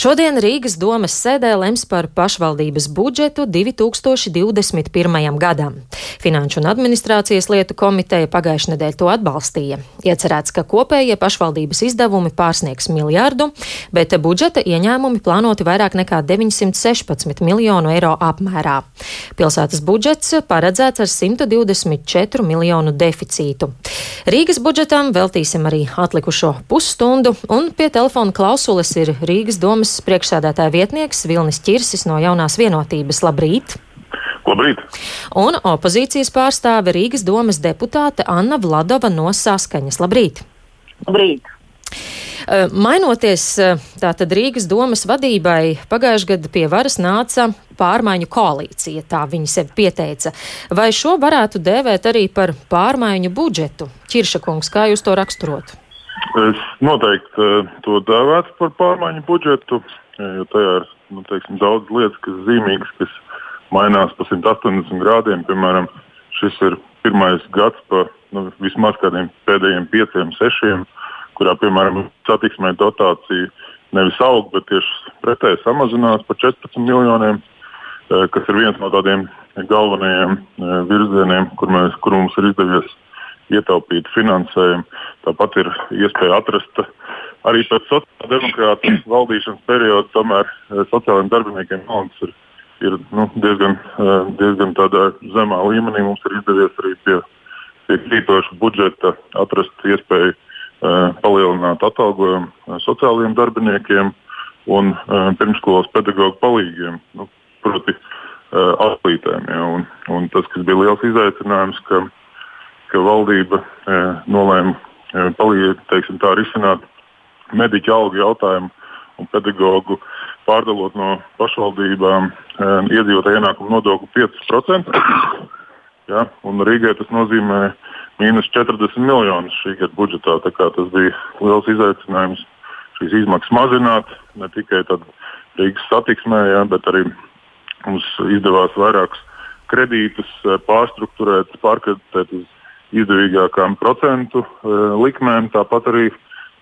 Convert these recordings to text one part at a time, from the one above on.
Šodien Rīgas domas sēdē lems par pašvaldības budžetu 2021. gadam. Finanšu un administrācijas lietu komiteja pagājušajā nedēļā to atbalstīja. Iecerēts, ka kopējie pašvaldības izdevumi pārsniegs miljārdu, bet budžeta ieņēmumi plānoti vairāk nekā 916 miljonu eiro apmērā. Pilsētas budžets paredzēts ar 124 miljonu deficītu. Rīgas budžetam veltīsim arī atlikušo pusstundu, un pie telefona klausules ir Rīgas domas domas priekšsēdētāja vietnieks Vilnis Čirsis no jaunās vienotības. Labrīt! Labrīt! Un opozīcijas pārstāve Rīgas domas deputāte Anna Vladova no Saskaņas. Labrīt! Labrīt! Mainoties tātad Rīgas domas vadībai, pagājušajā gadā pie varas nāca pārmaiņu koalīcija, tā viņi sevi pieteica. Vai šo varētu dēvēt arī par pārmaiņu budžetu? Čiršakungs, kā jūs to raksturotu? Es noteikti uh, to dēvētu par pārmaiņu budžetu, jo tajā ir nu, teiksim, daudz lietas, kas zīmīgas, kas mainās pa 180 grādiem. Piemēram, šis ir pirmais gads pa nu, vismaz kādiem pēdējiem pieciem, sešiem, kurā piemēram satiksmē dotācija nevis aug, bet tieši pretēji samazinās par 14 miljoniem, uh, kas ir viens no tādiem galvenajiem uh, virzieniem, kur, mēs, kur mums ir izdevies ietaupīt finansējumu. Tāpat ir iespēja atrast arī pēc sociāldemokrāta valdīšanas perioda, tomēr eh, sociālajiem darbiniekiem naudas ir, ir nu, diezgan, eh, diezgan zemā līmenī. Mums ir izdevies arī pie, pie krītoša budžeta atrast iespēju uh, palielināt atalgojumu sociālajiem darbiniekiem un pirmskolas pedagoģu palīgiem. Nu, proti, atlītēm. Ja, un, un tas, kas bija liels izaicinājums, ka ka valdība e, nolēma e, palīdzēt, risināt mediķu algu jautājumu un pedagoģu pārdalot no pašvaldībām e, iedzīvotāju ienākumu nodokli 5%. Ja, un Rīgai tas nozīmē mīnus 40 miljonus šī gada budžetā. Tas bija liels izaicinājums šīs izmaksas mazināt, ne tikai Rīgas satiksmē, ja, bet arī mums izdevās vairākus kredītus pārstruktūrēt, pārkreditēt uz izdevīgākām procentu e, likmēm, tāpat arī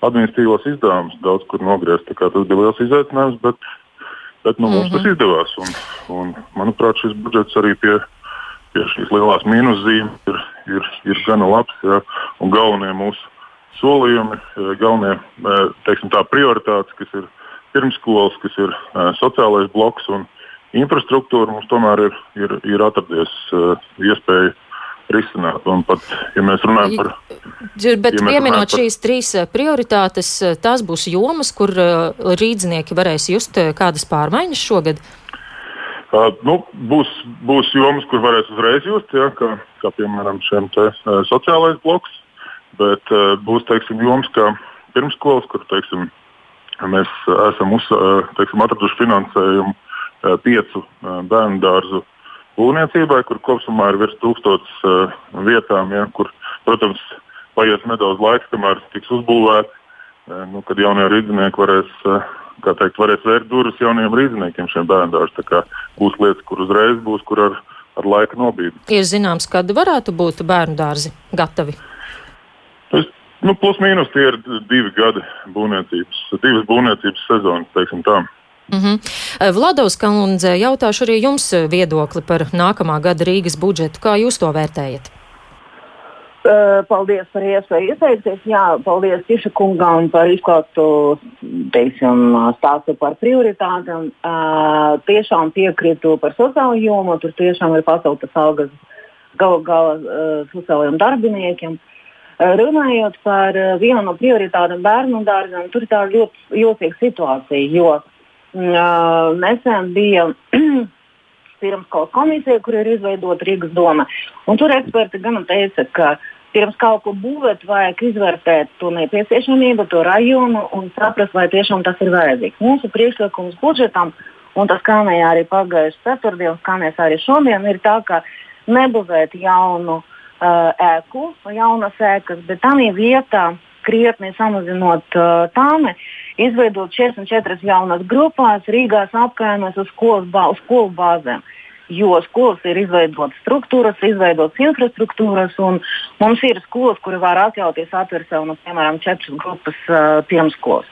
administratīvos izdevumus daudz kur nogriezt. Tas bija liels izaicinājums, bet, bet nu, mums mm -hmm. tas mhm. izdevās. Un, un, manuprāt, šis budžets arī pie, pie šīs lielās mīnuszīmes ir, ir, ir gana labs. Ja, un galvenie mūsu solījumi, e, galvenie e, teiksim, tā, prioritātes, kas ir pirmsskolas, kas ir sociālais bloks un infrastruktūra, mums tomēr ir, ir, ir atradies iespēja risināt. Un pat, ja mēs runājam par. Bet ja pieminot par... šīs trīs eh, prioritātes, eh, tās būs jomas, kur eh, rīdznieki varēs just kādas pārmaiņas šogad? Uh, nu, būs, būs jomas, kur varēs uzreiz just, ja, kā, kā piemēram šiem te, sociālais bloks, bet uh, būs teiksim, jomas kā pirmskolas, kur teiksim, mēs esam uz, teiksim, atraduši finansējumu piecu bērnu dārzu uh, būvniecībai, kur kopumā ir virs tūkstotis uh, vietām, ja, kur, protams, paies nedaudz laika, kamēr tiks uzbūvēti, uh, nu, kad jaunie rīznieki varēs, uh, teikt, varēs vērt durvis jauniem rīzniekiem šiem bērniem. Būs lietas, kur uzreiz būs, kur ar, ar laika nobīdi. Ir zināms, kad varētu būt bērnu dārzi gatavi. Es, nu, plus mīnus tie ir divi gadi būvniecības, divas būvniecības sezonas, teiksim tā. Mm -hmm. Vladovs Kalundze, jautāšu arī jums viedokli par nākamā gada Rīgas budžetu. Kā jūs to vērtējat? Paldies par iespēju iesaistīties. Jā, paldies Tiša kungam par izklāstu stāstu par prioritātēm. Uh, tiešām piekrītu par sociālo jomu. Tur tiešām ir paceltas algas gala gala uh, sociālajiem darbiniekiem. Uh, runājot par vienu no prioritātēm bērnu dārzam, tur ir tā ļoti jūtīga situācija. Jo nesen bija pirmskolas komisija, kur ir izveidota Rīgas doma. Un tur eksperti gan teica, ka pirms kaut ko būvēt, vajag izvērtēt to nepieciešamību, to rajonu un saprast, vai tiešām tas ir vajadzīgs. Mūsu priekšlikums budžetam, un tas skanēja arī pagājušajā ceturtdienā, skanēs arī šodien, ir tā, ka nebūvēt jaunu uh, ēku, jaunas ēkas, bet tā vietā krietni samazinot uh, tāmi, izveidot 44 jaunas grupās Rīgās apkaimēs uz skolas, bā, uz skolu bāzēm. Jo skolas ir izveidotas struktūras, izveidotas infrastruktūras, un mums ir skolas, kuri var atļauties atvērt sev, nu, piemēram, četras grupas uh, pirmskolas.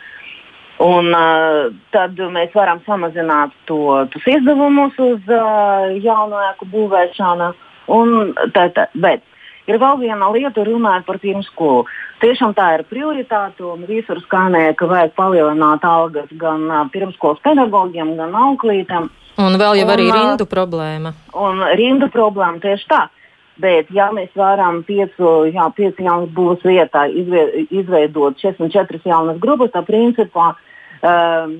Un, uh, tad mēs varam samazināt to, tos izdevumus uz uh, jaunu ēku būvēšanu. Un, tā, tā, bet ir vēl viena lieta, runājot par pirmskolu. Tiešām tā ir prioritāte, un visur skanēja, ka vajag palielināt algas gan uh, pirmskolas pedagogiem, gan auklītēm. Un vēl jau un, arī rindu problēma. Un rindu problēma tieši tā. Bet, ja mēs varam piecu, jā, piecu jaunas būvas vietā izveidot 64 jaunas grupas, tad principā um,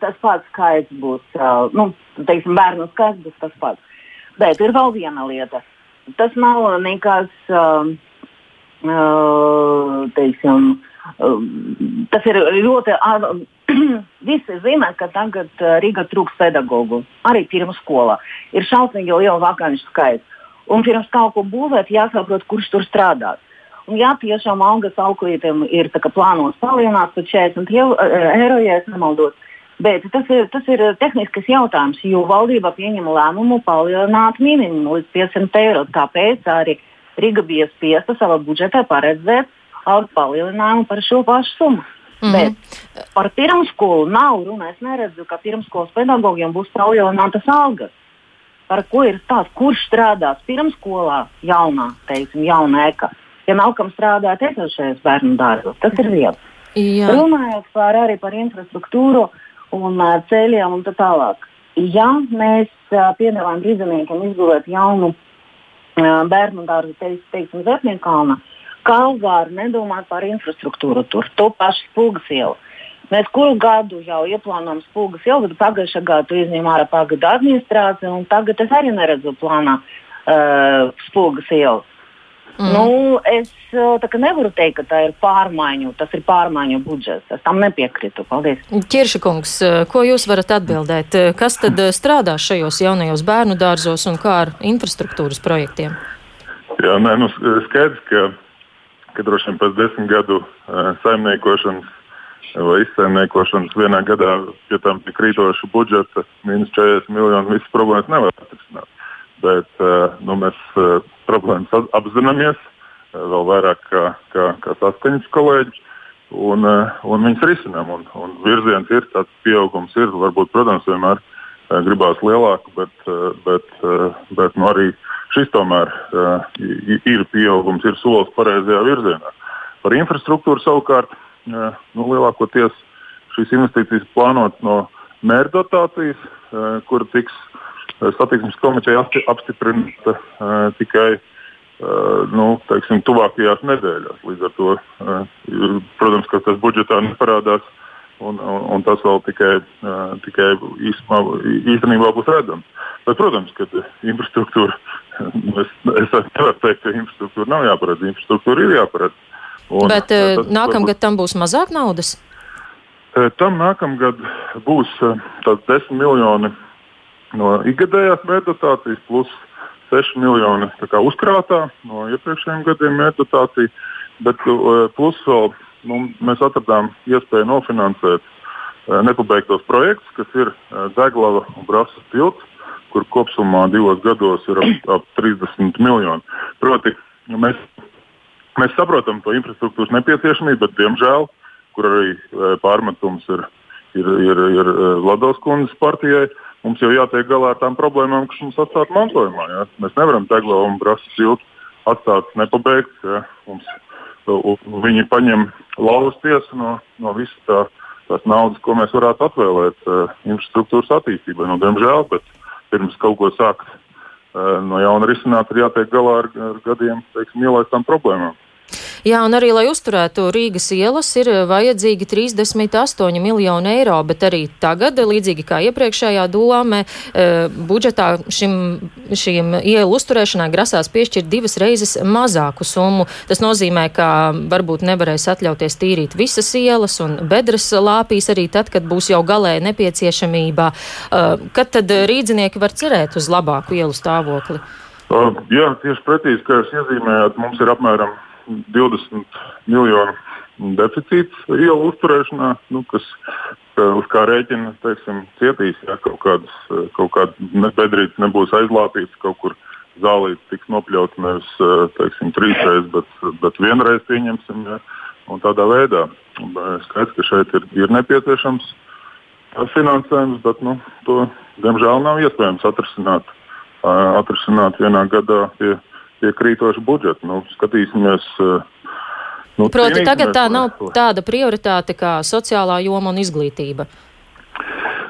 tas pats skaits būs, uh, nu, teiksim, bērnu skaits būs tas pats. Bet ir vēl viena lieta. Tas nav nekas, uh, uh, teiksim, uh, tas ir ļoti. Uh, Visi zina, ka tagad uh, Riga trūks pedagogu, arī pirmsskolā. Ir šausmīgi liela vakanču skaits. Un pirms kaut ko būvēt, jāsaprot, kurš tur strādās. Un, ja tiešām algas auklītēm ir plānots palielināt par 40 eiro, ja nemaldos, bet tas ir, tas ir tehnisks jautājums, jo valdība pieņem lēmumu palielināt minimumu līdz 500 eiro. Tāpēc arī Riga bija spiesta savā budžetā paredzēt algu palielinājumu par šo pašu summu. Mm -hmm. Bet par pirmskolu nav runa. Es neredzu, ka pirmskolas pedagogiem būs palielinātas algas par ko ir stāsts, kurš strādās pirmskolā, jaunā, teiksim, jaunā eka. Ja nav kam strādāt esošajos bērnu dārzos, tas ir viens. Runājot par, arī par infrastruktūru un uh, ceļiem un tā tālāk. Ja mēs piedāvājam rīzniekiem izbūvēt jaunu bērnu dārzu, te, teiksim, Zepniekalna, kā var nedomāt par infrastruktūru tur, to pašu spulgas ielu. Mēs kuru gadu jau ieplānojam spūgas ielu, bet pagājušā gada to izņēma ārā pagaidu administrācija, un tagad es arī neredzu plānā uh, spūgas ielu. Mm. Nu, es uh, nevaru teikt, ka tā ir pārmaiņu, tas ir pārmaiņu budžets. Es tam nepiekrītu. Paldies. Ķirša kungs, uh, ko jūs varat atbildēt? Uh, kas tad strādā šajos jaunajos bērnu dārzos un kā ar infrastruktūras projektiem? Jā, nē, nu, skaidrs, ka, ka droši vien pēc desmit gadu saimniekošanas vai izsaimniekošanas vienā gadā pie tam krītoša budžeta, mīnus 40 miljonu, visas problēmas nevar atrisināt. Bet uh, nu, mēs uh, problēmas apzināmies uh, vēl vairāk kā, kā, kā saskaņas kolēģi. Un, un viņas risinām. Un, un virziens ir tāds, pieaugums ir. Varbūt, protams, vienmēr gribās lielāku, bet, bet, bet nu, arī šis tomēr ir pieaugums, ir solis pareizajā virzienā. Par infrastruktūru savukārt nu, lielākoties šīs investīcijas plānotas no mērķdotācijas, kur tiks satiksmes komiteja apstiprināta tikai nu, teiksim, tuvākajās nedēļās. Līdz ar to, protams, ka tas budžetā neparādās. Un, un, un tas vēl tikai, uh, tikai īstenībā, īstenībā būs redzams. Bet, protams, ka infrastruktūra, es, es nevaru teikt, ka infrastruktūra nav jāparedz. Infrastruktūra ir jāparedz. Un, Bet uh, nākamgad tam būs mazāk naudas? Uh, tam nākamgad būs uh, 10 miljoni no ikgadējās mērķdotācijas plus 6 miljoni uzkrātā no iepriekšējiem gadiem mērķdotācija. Bet uh, plus vēl nu, mēs atradām iespēju nofinansēt uh, nepabeigtos projektus, kas ir uh, Deglava un Brāzas tilts, kur kopumā divos gados ir ap, ap 30 miljoni. Proti, mēs Mēs saprotam to infrastruktūras nepieciešamību, bet, diemžēl, kur arī pārmetums ir, ir, ir, ir Latvijas kundzes partijai, mums jau jātiek galā ar tām problēmām, kas mums atstāta mantojumā. Ja? Mēs nevaram Teglo un Brāzas siltu atstāt nepabeigts. Ja? Mums, viņi paņem lauvas tiesu no, no visas tā, tās naudas, ko mēs varētu atvēlēt uh, infrastruktūras attīstībai. Nu, diemžēl, bet pirms kaut ko sākt uh, no jauna risināt, ir jātiek galā ar, ar gadiem teiksim, ielaistām problēmām. Jā, un arī, lai uzturētu Rīgas ielas, ir vajadzīgi 38 miljoni eiro, bet arī tagad, līdzīgi kā iepriekšējā doma, e, budžetā šim, šīm ielu uzturēšanai grasās piešķirt divas reizes mazāku summu. Tas nozīmē, ka varbūt nevarēs atļauties tīrīt visas ielas un bedres lāpīs arī tad, kad būs jau galēja nepieciešamība. E, kad tad rīdzinieki var cerēt uz labāku ielu stāvokli? Uh, jā, tieši pretī, kā jūs iezīmējāt, mums ir apmēram 20 miljonu deficīts ielu uzturēšanā, nu, kas uz kā rēķina teiksim, cietīs, ja kaut kādas kaut kāda bedrītes nebūs aizlāpītas, kaut kur zālīte tiks nopļauta nevis trīsreiz, bet, bet vienreiz pieņemsim. Ja, tādā veidā. Skaidrs, ka šeit ir, ir nepieciešams finansējums, bet nu, to diemžēl nav iespējams atrisināt, atrisināt vienā gadā pie, pie krītoša budžeta. Nu, skatīsimies. Nu, Proti, tagad tā nav tāda prioritāte kā sociālā joma un izglītība.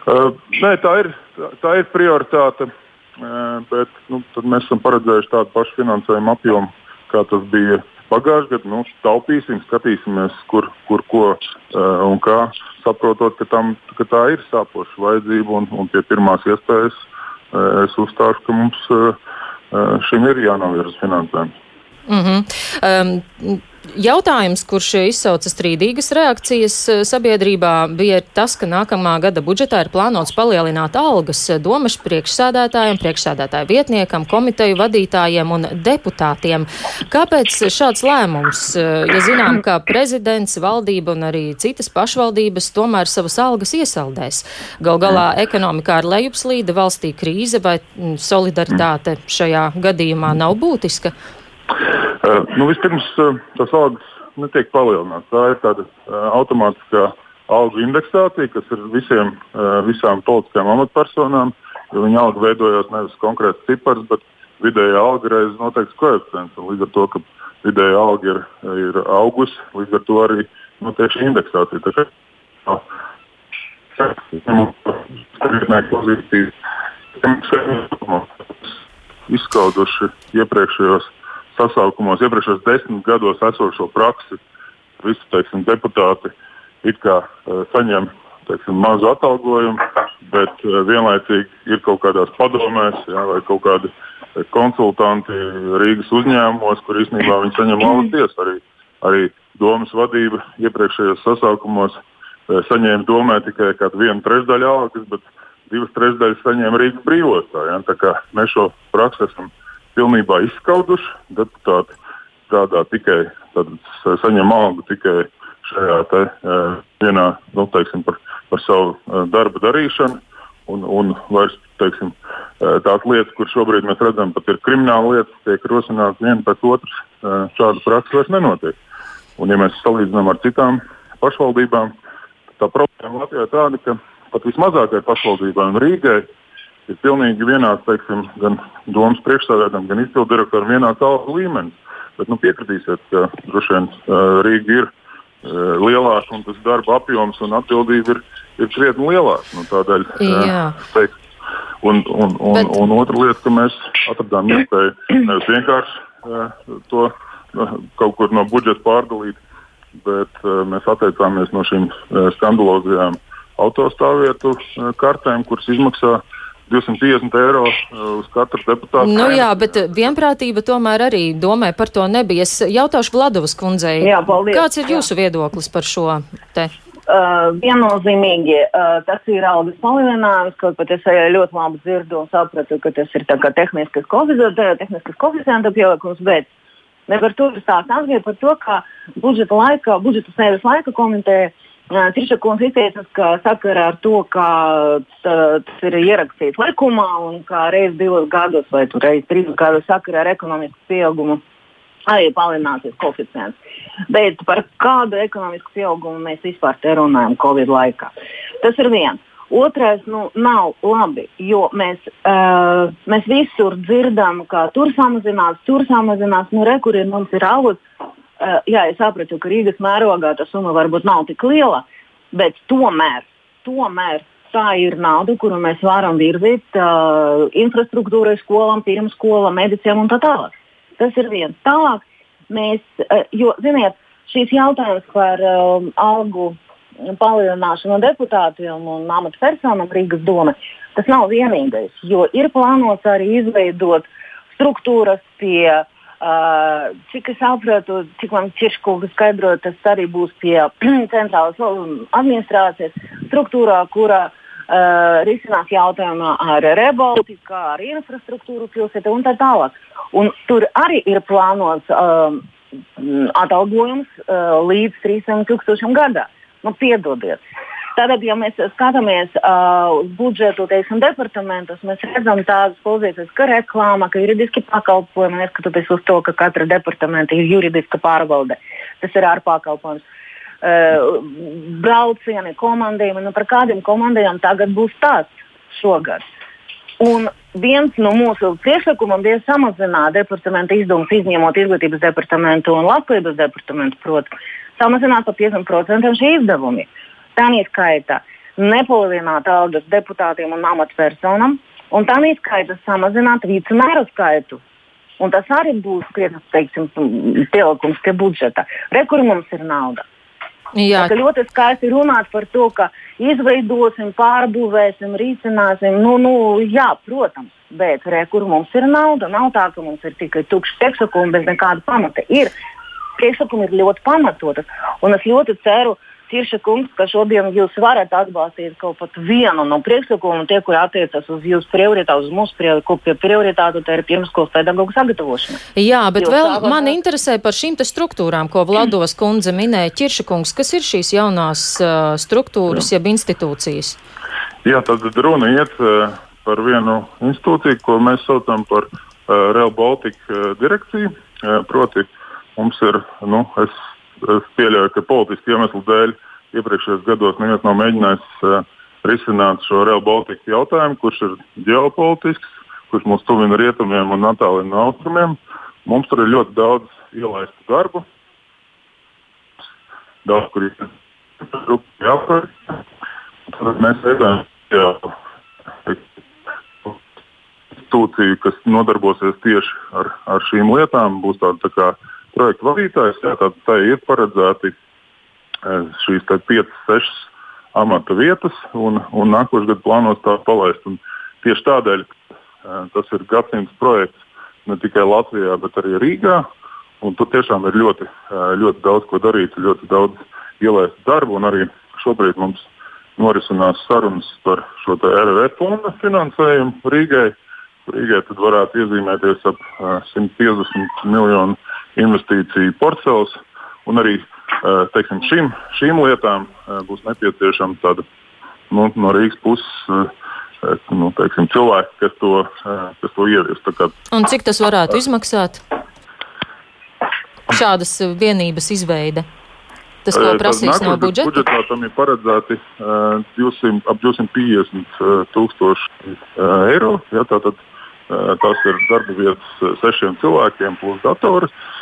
Uh, nē, tā ir, tā, tā ir prioritāte, uh, bet nu, mēs esam paredzējuši tādu pašu finansējumu apjomu, kā tas bija pagājušajā gadā. Nu, taupīsim, skatīsimies, kur, kur ko uh, un kā, saprotot, ka, tam, ka tā ir sāpoša vajadzība un, un pie pirmās iespējas uh, es uzstāšu, ka mums uh, šim ir jānovirza finansējums. Mm -hmm. um, Jautājums, kurš izsauca strīdīgas reakcijas eh, sabiedrībā, bija tas, ka nākamā gada budžetā ir plānots palielināt algas domas priekšsēdētājiem, priekšsēdētāju vietniekam, komiteju vadītājiem un deputātiem. Kāpēc šāds lēmums? Eh, ja zinām, ka prezidents, valdība un arī citas pašvaldības tomēr savas algas iesaldēs. Gal galā ekonomikā ir lejupslīde, valstī krīze vai mm, solidaritāte šajā gadījumā nav būtiska? Uh, nu, vispirms uh, tas algas netiek palielināts. Tā ir tāda uh, automātiskā algu indeksācija, kas ir visiem, visām politiskajām amatpersonām. Viņa alga veidojās nevis konkrēts cipars, bet vidējā alga reizes noteikts koeficients. Līdz ar to, ka vidējā alga ir, ir augusi, līdz ar to arī notiek šī indeksācija. Izskauduši iepriekšējos sasaukumos, iepriekšējos desmit gados esošo praksi, visi teiksim, deputāti it kā uh, saņem teiksim, mazu atalgojumu, bet uh, vienlaicīgi ir kaut kādās padomēs jā, vai kaut kādi uh, konsultanti Rīgas uzņēmumos, kur īstenībā viņi saņem algas tiesu. Arī, arī domas vadība iepriekšējos sasaukumos saņēma domē tikai vienu trešdaļu algas, bet divas trešdaļas saņēma Rīgas brīvostā. Ja? Mēs šo praksi esam pilnībā izskauduši. Deputāti strādā tikai, tad saņem algu tikai šajā te, vienā, nu, teiksim, par, par savu darbu darīšanu. Un, un vairs teiksim, tās lietas, kuras šobrīd mēs redzam, pat ir krimināla lietas, tiek rosināts viena pēc otras. Šāda praksa vairs nenotiek. Un, ja mēs salīdzinām ar citām pašvaldībām, tā problēma Latvijā ir tāda, ka pat vismazākajai pašvaldībai un Rīgai ir pilnīgi vienāds, teiksim, gan domas priekšstādātājiem, gan izpildu direktoram vienāds algu līmenis. Bet nu, piekritīsiet, ka droši vien Rīga ir lielāka un tas darba apjoms un atbildība ir, ir krietni lielāka. Nu, tādēļ, teikt, un, un, un, Bet... un otra lieta, ka mēs atradām iespēju nevis vienkārši to kaut kur no budžeta pārdalīt, bet mēs atteicāmies no šīm skandalozajām autostāvvietu kartēm, kuras izmaksā 250 eiro uh, uz katru deputātu. Nu jā, bet vienprātība tomēr arī domē par to nebija. Es jautāšu Vladovas kundzei. Jā, paldies. Kāds ir jūsu jā. viedoklis par šo te? Uh, viennozīmīgi uh, tas ir algas palielinājums, kaut pat es ļoti labi dzirdu un sapratu, ka tas ir tehniskas koeficienta pielikums, bet ne par to ir stāsts. Atgādāt par to, ka budžeta laika, budžeta sēdes laika komiteja uh, Trišakons izteicās, ka sakarā ar to, ka tas ir ierakstīts likumā un ka reiz divos gados vai reiz trīs gados sakarā ar ekonomisku pieaugumu arī palielināsies koeficients. Bet par kādu ekonomisku pieaugumu mēs vispār te runājam Covid laikā? Tas ir viens. Otrais, nu, nav labi, jo mēs, uh, mēs visur dzirdam, ka tur samazinās, tur samazinās, nu, re, kur ir mums ir alus, Uh, jā, es sapratu, ka Rīgas mērogā tā summa varbūt nav tik liela, bet tomēr, tomēr tā ir nauda, kuru mēs varam virzīt uh, infrastruktūrai, skolām, pirmsskolām, medicīnām un tā tālāk. Tas ir viens. Tālāk mēs, uh, jo, ziniet, šīs jautājums par um, algu palielināšanu deputātiem un amatpersonām Rīgas doma, tas nav vienīgais, jo ir plānots arī izveidot struktūras pie uh, Uh, cik es saprotu, cik man Čirškunga skaidroja, tas arī būs pie centrālas administrācijas struktūrā, kura uh, risinās jautājumu ar revolūciju, ar infrastruktūru pilsētu un tā tālāk. Un tur arī ir plānots um, atalgojums uh, līdz 300 tūkstošiem gadā. Nu, piedodiet, Tātad, ja mēs skatāmies uh, uz budžetu, teiksim, departamentus, mēs redzam tādas pozīcijas, ka reklāma, ka juridiski pakalpojumi, neskatoties uz to, ka katra departamenta ir juridiska pārvalde. Tas ir ārpakalpojums. uh, braucieni, komandējumi. Nu, par kādiem komandējumiem tagad būs tāds šogad? Un viens no mūsu priekšlikumiem bija samazināt departamenta izdevumus, izņemot izglītības departamentu un labklājības departamentu, proti, samazināt par 50% šī izdevumi. Tā neskaita nepalielināt algas deputātiem un amatpersonām, un tā neskaita samazināt vicemēru skaitu. Un tas arī būs krietnes pielikums pie budžeta. Rekur mums ir nauda. Jā. Tā, ļoti skaisti runāt par to, ka izveidosim, pārbūvēsim, risināsim. Nu, nu, jā, protams, bet re, kur mums ir nauda, nav tā, ka mums ir tikai tukšs priekšsakumi bez nekāda pamata. Ir priekšsakumi ir ļoti pamatotas, un es ļoti ceru, ka Tirša kungs, ka šodien jūs varat atbalstīt kaut pat vienu no priekšlikumiem, tie, kuri attiecas uz jūsu prioritāti, uz mūsu prioritāti, tā ir pirmskolas pedagoģa sagatavošana. Jā, bet jo vēl tāpat... man interesē par šīm struktūrām, ko Vlados kundze minēja. Tirša kungs, kas ir šīs jaunās uh, struktūras, jeb institūcijas? Jā, tad runa iet uh, par vienu institūciju, ko mēs saucam par uh, Real Baltica uh, direkciju. Uh, proti, mums ir, nu, es es pieļauju, ka politiski iemeslu dēļ iepriekšējos gados neviens nav mēģinājis uh, risināt šo Real Baltica jautājumu, kurš ir ģeopolitisks, kurš mūs tuvina rietumiem un attālina no austrumiem. Mums tur ir ļoti daudz ielaistu darbu. Daudz, kur jāapkar. Tad mēs veidojam institūciju, kas nodarbosies tieši ar, ar šīm lietām. Būs tāda tā kā projektu vadītājs. Jā, tad tai ir paredzēti e, šīs 5, 6 amata vietas, un, un nākošais gads plānos tā palaist. Un tieši tādēļ e, tas ir gadsimts projekts ne tikai Latvijā, bet arī Rīgā. Tur tiešām ir ļoti, e, ļoti daudz ko darīt, ļoti daudz ielaist darbu. Arī šobrīd mums norisinās sarunas par šo RRF fonda finansējumu Rīgai. Rīgai tad varētu iezīmēties ap 150 miljonu investīciju portfels. Un arī teiksim, šim, šīm lietām būs nepieciešama tāda nu, no Rīgas puses nu, teiksim, cilvēki, kas to, kas to ievies. Kā... Un cik tas varētu izmaksāt? Šādas vienības izveide. Tas, ko prasīs no budžeta? Budžetā tam ir paredzēti uh, 200, ap 250 uh, tūkstoši eiro. Ja, tātad, tas ir darba vietas sešiem cilvēkiem plus dators. Uh,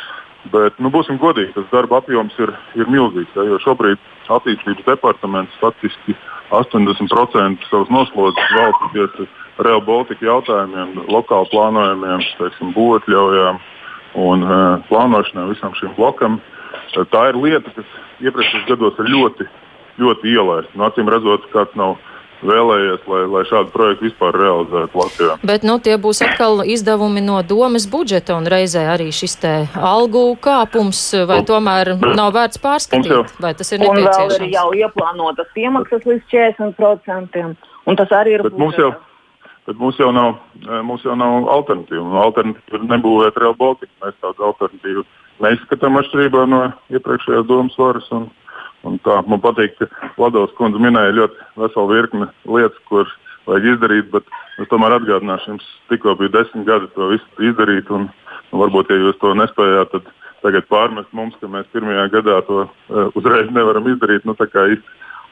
Bet, nu, būsim godīgi, tas darba apjoms ir, ir milzīgs. Ja, jo šobrīd attīstības departaments faktiski 80% savas noslodzes veltīja tieši Real Baltica jautājumiem, lokāli plānojumiem, būvotļaujām un e, plānošanai visam šim blokam. E, tā ir lieta, kas iepriekšējos gados ir ļoti, ļoti ielaista. Nu, acīm redzot, kāds nav vēlējies, lai, lai šādu projektu vispār realizētu Latvijā. Bet nu, tie būs atkal izdevumi no domas budžeta un reizē arī šis te algu kāpums, vai tomēr nav vērts pārskatīt, vai tas ir nepieciešams? Un vēl ir jau ieplānotas piemaksas līdz 40%, un tas arī ir. Bet mums jau, bet mums jau nav, mums jau nav alternatīva. Alternatīva ir nebūvēt Real Baltica. Mēs tādu alternatīvu neizskatām atšķirībā no iepriekšējās domas varas. Un, man patīk, ka Ladovs kundze minēja ļoti veselu virkni lietas, kuras vajag izdarīt, bet es tomēr atgādināšu, jums tikko bija desmit gadi to visu izdarīt. Un, un varbūt, ja jūs to nespējāt, tad tagad pārmest mums, ka mēs pirmajā gadā to uh, uzreiz nevaram izdarīt. Nu,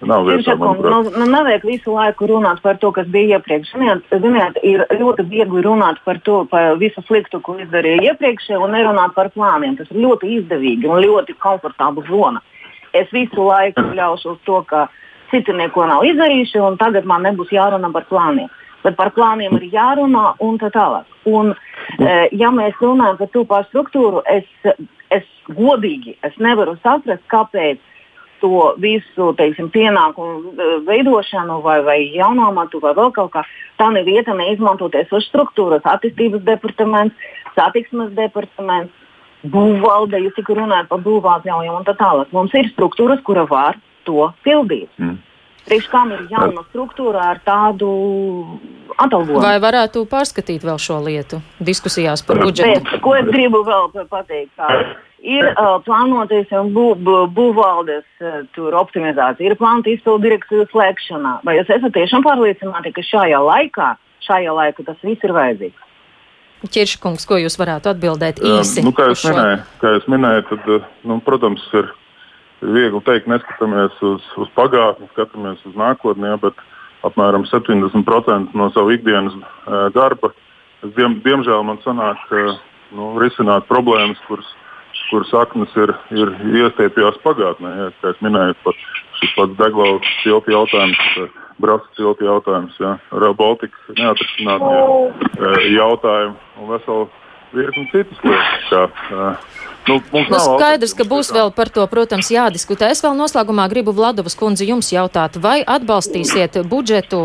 Nav vietā, nu, nu, nevajag visu laiku runāt par to, kas bija iepriekš. Ziniet, ziniet, ir ļoti viegli runāt par to, par visu sliktu, ko izdarīja iepriekš, un nerunāt par plāniem. Tas ir ļoti izdevīgi un ļoti komfortabla zona es visu laiku ļaušu uz to, ka citi neko nav izdarījuši, un tagad man nebūs jārunā par plāniem. Bet par plāniem ir jārunā un tā tālāk. Un, e, ja mēs runājam par to pašu struktūru, es, es godīgi es nevaru saprast, kāpēc to visu teiksim, pienākumu e, veidošanu, vai, vai jaunu amatu, vai vēl kaut kā tādu vietu neizmantoties uz struktūras, attīstības departaments, satiksmes departaments, būvvalde, jūs tikko runājat par būvātļaujām un tā tālāk. Mums ir struktūras, kura var to pildīt. Mm. Priekš kam ir jauna struktūra ar tādu atalgojumu? Vai varētu pārskatīt vēl šo lietu diskusijās par budžetu? Bet, ko es gribu vēl pateikt? Tā. Ir uh, plānoties bū, bū, būvvaldes uh, optimizācija, ir plānota izpildu direkciju slēgšanā. Vai jūs esat tiešām pārliecināti, ka šajā laikā, šajā laikā tas viss ir vajadzīgs? Čirškungs, ko jūs varētu atbildēt īsi? Um, nu, kā, jūs minēju, kā jūs minējāt, tad, nu, protams, ir viegli teikt, neskatāmies uz, uz pagātni, skatāmies uz nākotni, ja, bet apmēram 70% no savu ikdienas uh, darba. Diem, diemžēl man sanāk uh, nu, risināt problēmas, kuras, kuras saknes ir, ir iestiepjās pagātnē. Ja, kā es minēju, pat šis pats degvielas tilta jautājums. Uh, Brāzas tilta jautājums, ja, Rail Baltica neatrisinātie jautājumi un veselu virkni citas lietas. Kā, uh, Nu, nu, skaidrs, ka būs vēl par to, protams, jādiskutē. Es vēl noslēgumā gribu Vladovas kundzi jums jautāt, vai atbalstīsiet budžetu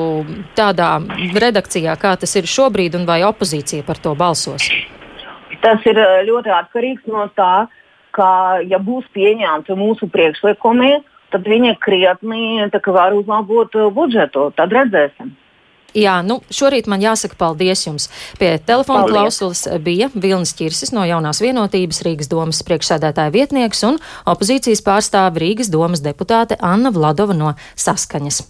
tādā redakcijā, kā tas ir šobrīd, un vai opozīcija par to balsos? Tas ir ļoti atkarīgs no tā, ka, ja būs pieņemti mūsu priekšlikumi, tad viņi krietni var uzlabot budžetu. Tad redzēsim. Jā, nu, šorīt man jāsaka paldies jums. Pie telefona paldies. klausulas bija Vilnis Čirsis no jaunās vienotības Rīgas domas priekšsēdētāja vietnieks un opozīcijas pārstāve Rīgas domas deputāte Anna Vladova no Saskaņas.